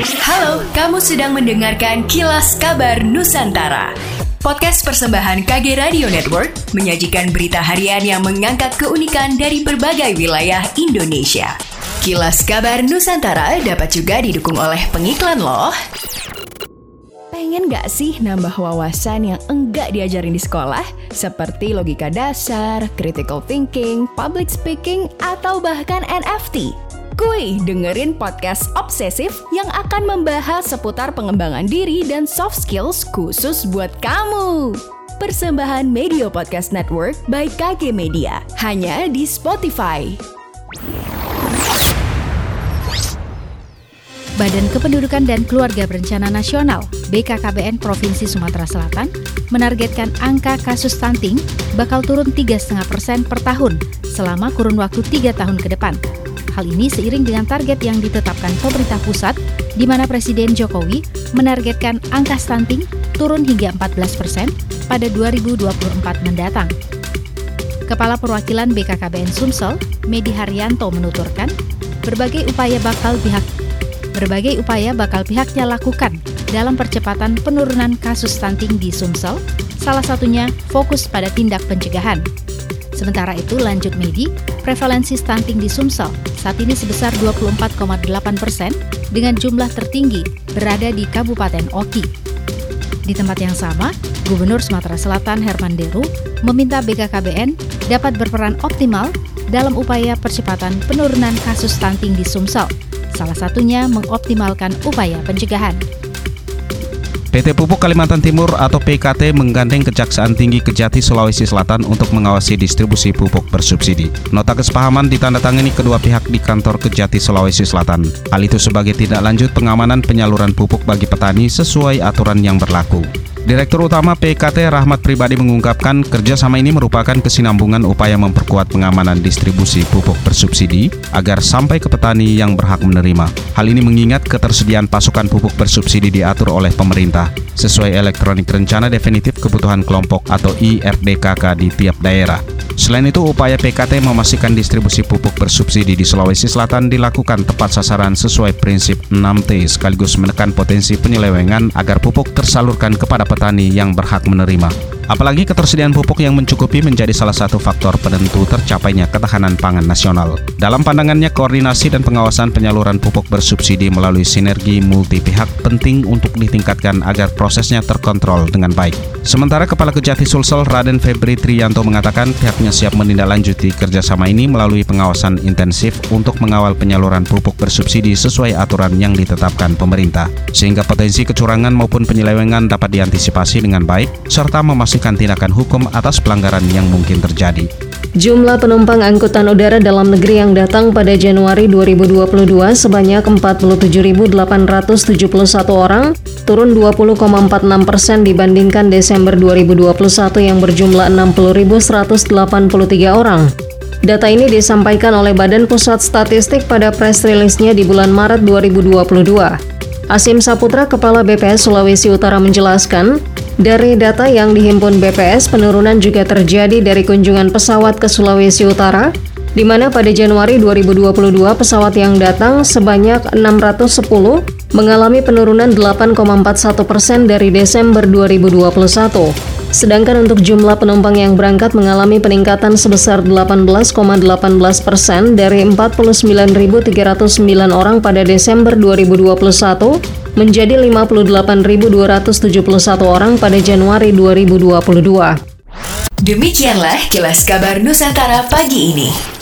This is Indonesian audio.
Halo, kamu sedang mendengarkan Kilas Kabar Nusantara. Podcast persembahan KG Radio Network menyajikan berita harian yang mengangkat keunikan dari berbagai wilayah Indonesia. Kilas Kabar Nusantara dapat juga didukung oleh pengiklan loh. Pengen gak sih nambah wawasan yang enggak diajarin di sekolah? Seperti logika dasar, critical thinking, public speaking, atau bahkan NFT? Kuy, dengerin podcast Obsesif yang akan membahas seputar pengembangan diri dan soft skills khusus buat kamu. Persembahan Media Podcast Network by KG Media, hanya di Spotify. Badan Kependudukan dan Keluarga Berencana Nasional BKKBN Provinsi Sumatera Selatan menargetkan angka kasus stunting bakal turun 3,5 persen per tahun selama kurun waktu 3 tahun ke depan Hal ini seiring dengan target yang ditetapkan pemerintah pusat, di mana Presiden Jokowi menargetkan angka stunting turun hingga 14 persen pada 2024 mendatang. Kepala Perwakilan BKKBN Sumsel, Medi Haryanto menuturkan, berbagai upaya bakal pihak berbagai upaya bakal pihaknya lakukan dalam percepatan penurunan kasus stunting di Sumsel, salah satunya fokus pada tindak pencegahan. Sementara itu, lanjut Medi, prevalensi stunting di Sumsel saat ini sebesar 24,8 persen dengan jumlah tertinggi berada di Kabupaten Oki. Di tempat yang sama, Gubernur Sumatera Selatan Herman Deru meminta BKKBN dapat berperan optimal dalam upaya percepatan penurunan kasus stunting di Sumsel, salah satunya mengoptimalkan upaya pencegahan. PT Pupuk Kalimantan Timur atau PKT menggandeng Kejaksaan Tinggi Kejati Sulawesi Selatan untuk mengawasi distribusi pupuk bersubsidi. Nota kesepahaman ditandatangani kedua pihak di kantor Kejati Sulawesi Selatan. Hal itu sebagai tindak lanjut pengamanan penyaluran pupuk bagi petani sesuai aturan yang berlaku. Direktur Utama PKT Rahmat Pribadi mengungkapkan kerjasama ini merupakan kesinambungan upaya memperkuat pengamanan distribusi pupuk bersubsidi agar sampai ke petani yang berhak menerima. Hal ini mengingat ketersediaan pasokan pupuk bersubsidi diatur oleh pemerintah sesuai elektronik rencana definitif kebutuhan kelompok atau IRDKK di tiap daerah. Selain itu, upaya PKT memastikan distribusi pupuk bersubsidi di Sulawesi Selatan dilakukan tepat sasaran sesuai prinsip 6T sekaligus menekan potensi penyelewengan agar pupuk tersalurkan kepada petani yang berhak menerima. Apalagi ketersediaan pupuk yang mencukupi menjadi salah satu faktor penentu tercapainya ketahanan pangan nasional. Dalam pandangannya, koordinasi dan pengawasan penyaluran pupuk bersubsidi melalui sinergi multi pihak penting untuk ditingkatkan agar prosesnya terkontrol dengan baik. Sementara Kepala Kejati Sulsel Raden Febri Trianto mengatakan pihaknya siap menindaklanjuti kerjasama ini melalui pengawasan intensif untuk mengawal penyaluran pupuk bersubsidi sesuai aturan yang ditetapkan pemerintah, sehingga potensi kecurangan maupun penyelewengan dapat diantisipasi dengan baik, serta memastikan melakukan tindakan hukum atas pelanggaran yang mungkin terjadi. Jumlah penumpang angkutan udara dalam negeri yang datang pada Januari 2022 sebanyak 47.871 orang, turun 20,46 persen dibandingkan Desember 2021 yang berjumlah 60.183 orang. Data ini disampaikan oleh Badan Pusat Statistik pada press release-nya di bulan Maret 2022. Asim Saputra, Kepala BPS Sulawesi Utara menjelaskan, dari data yang dihimpun BPS, penurunan juga terjadi dari kunjungan pesawat ke Sulawesi Utara, di mana pada Januari 2022 pesawat yang datang sebanyak 610 mengalami penurunan 8,41 persen dari Desember 2021. Sedangkan untuk jumlah penumpang yang berangkat mengalami peningkatan sebesar 18,18 persen dari 49.309 orang pada Desember 2021 menjadi 58.271 orang pada Januari 2022. Demikianlah kilas kabar Nusantara pagi ini.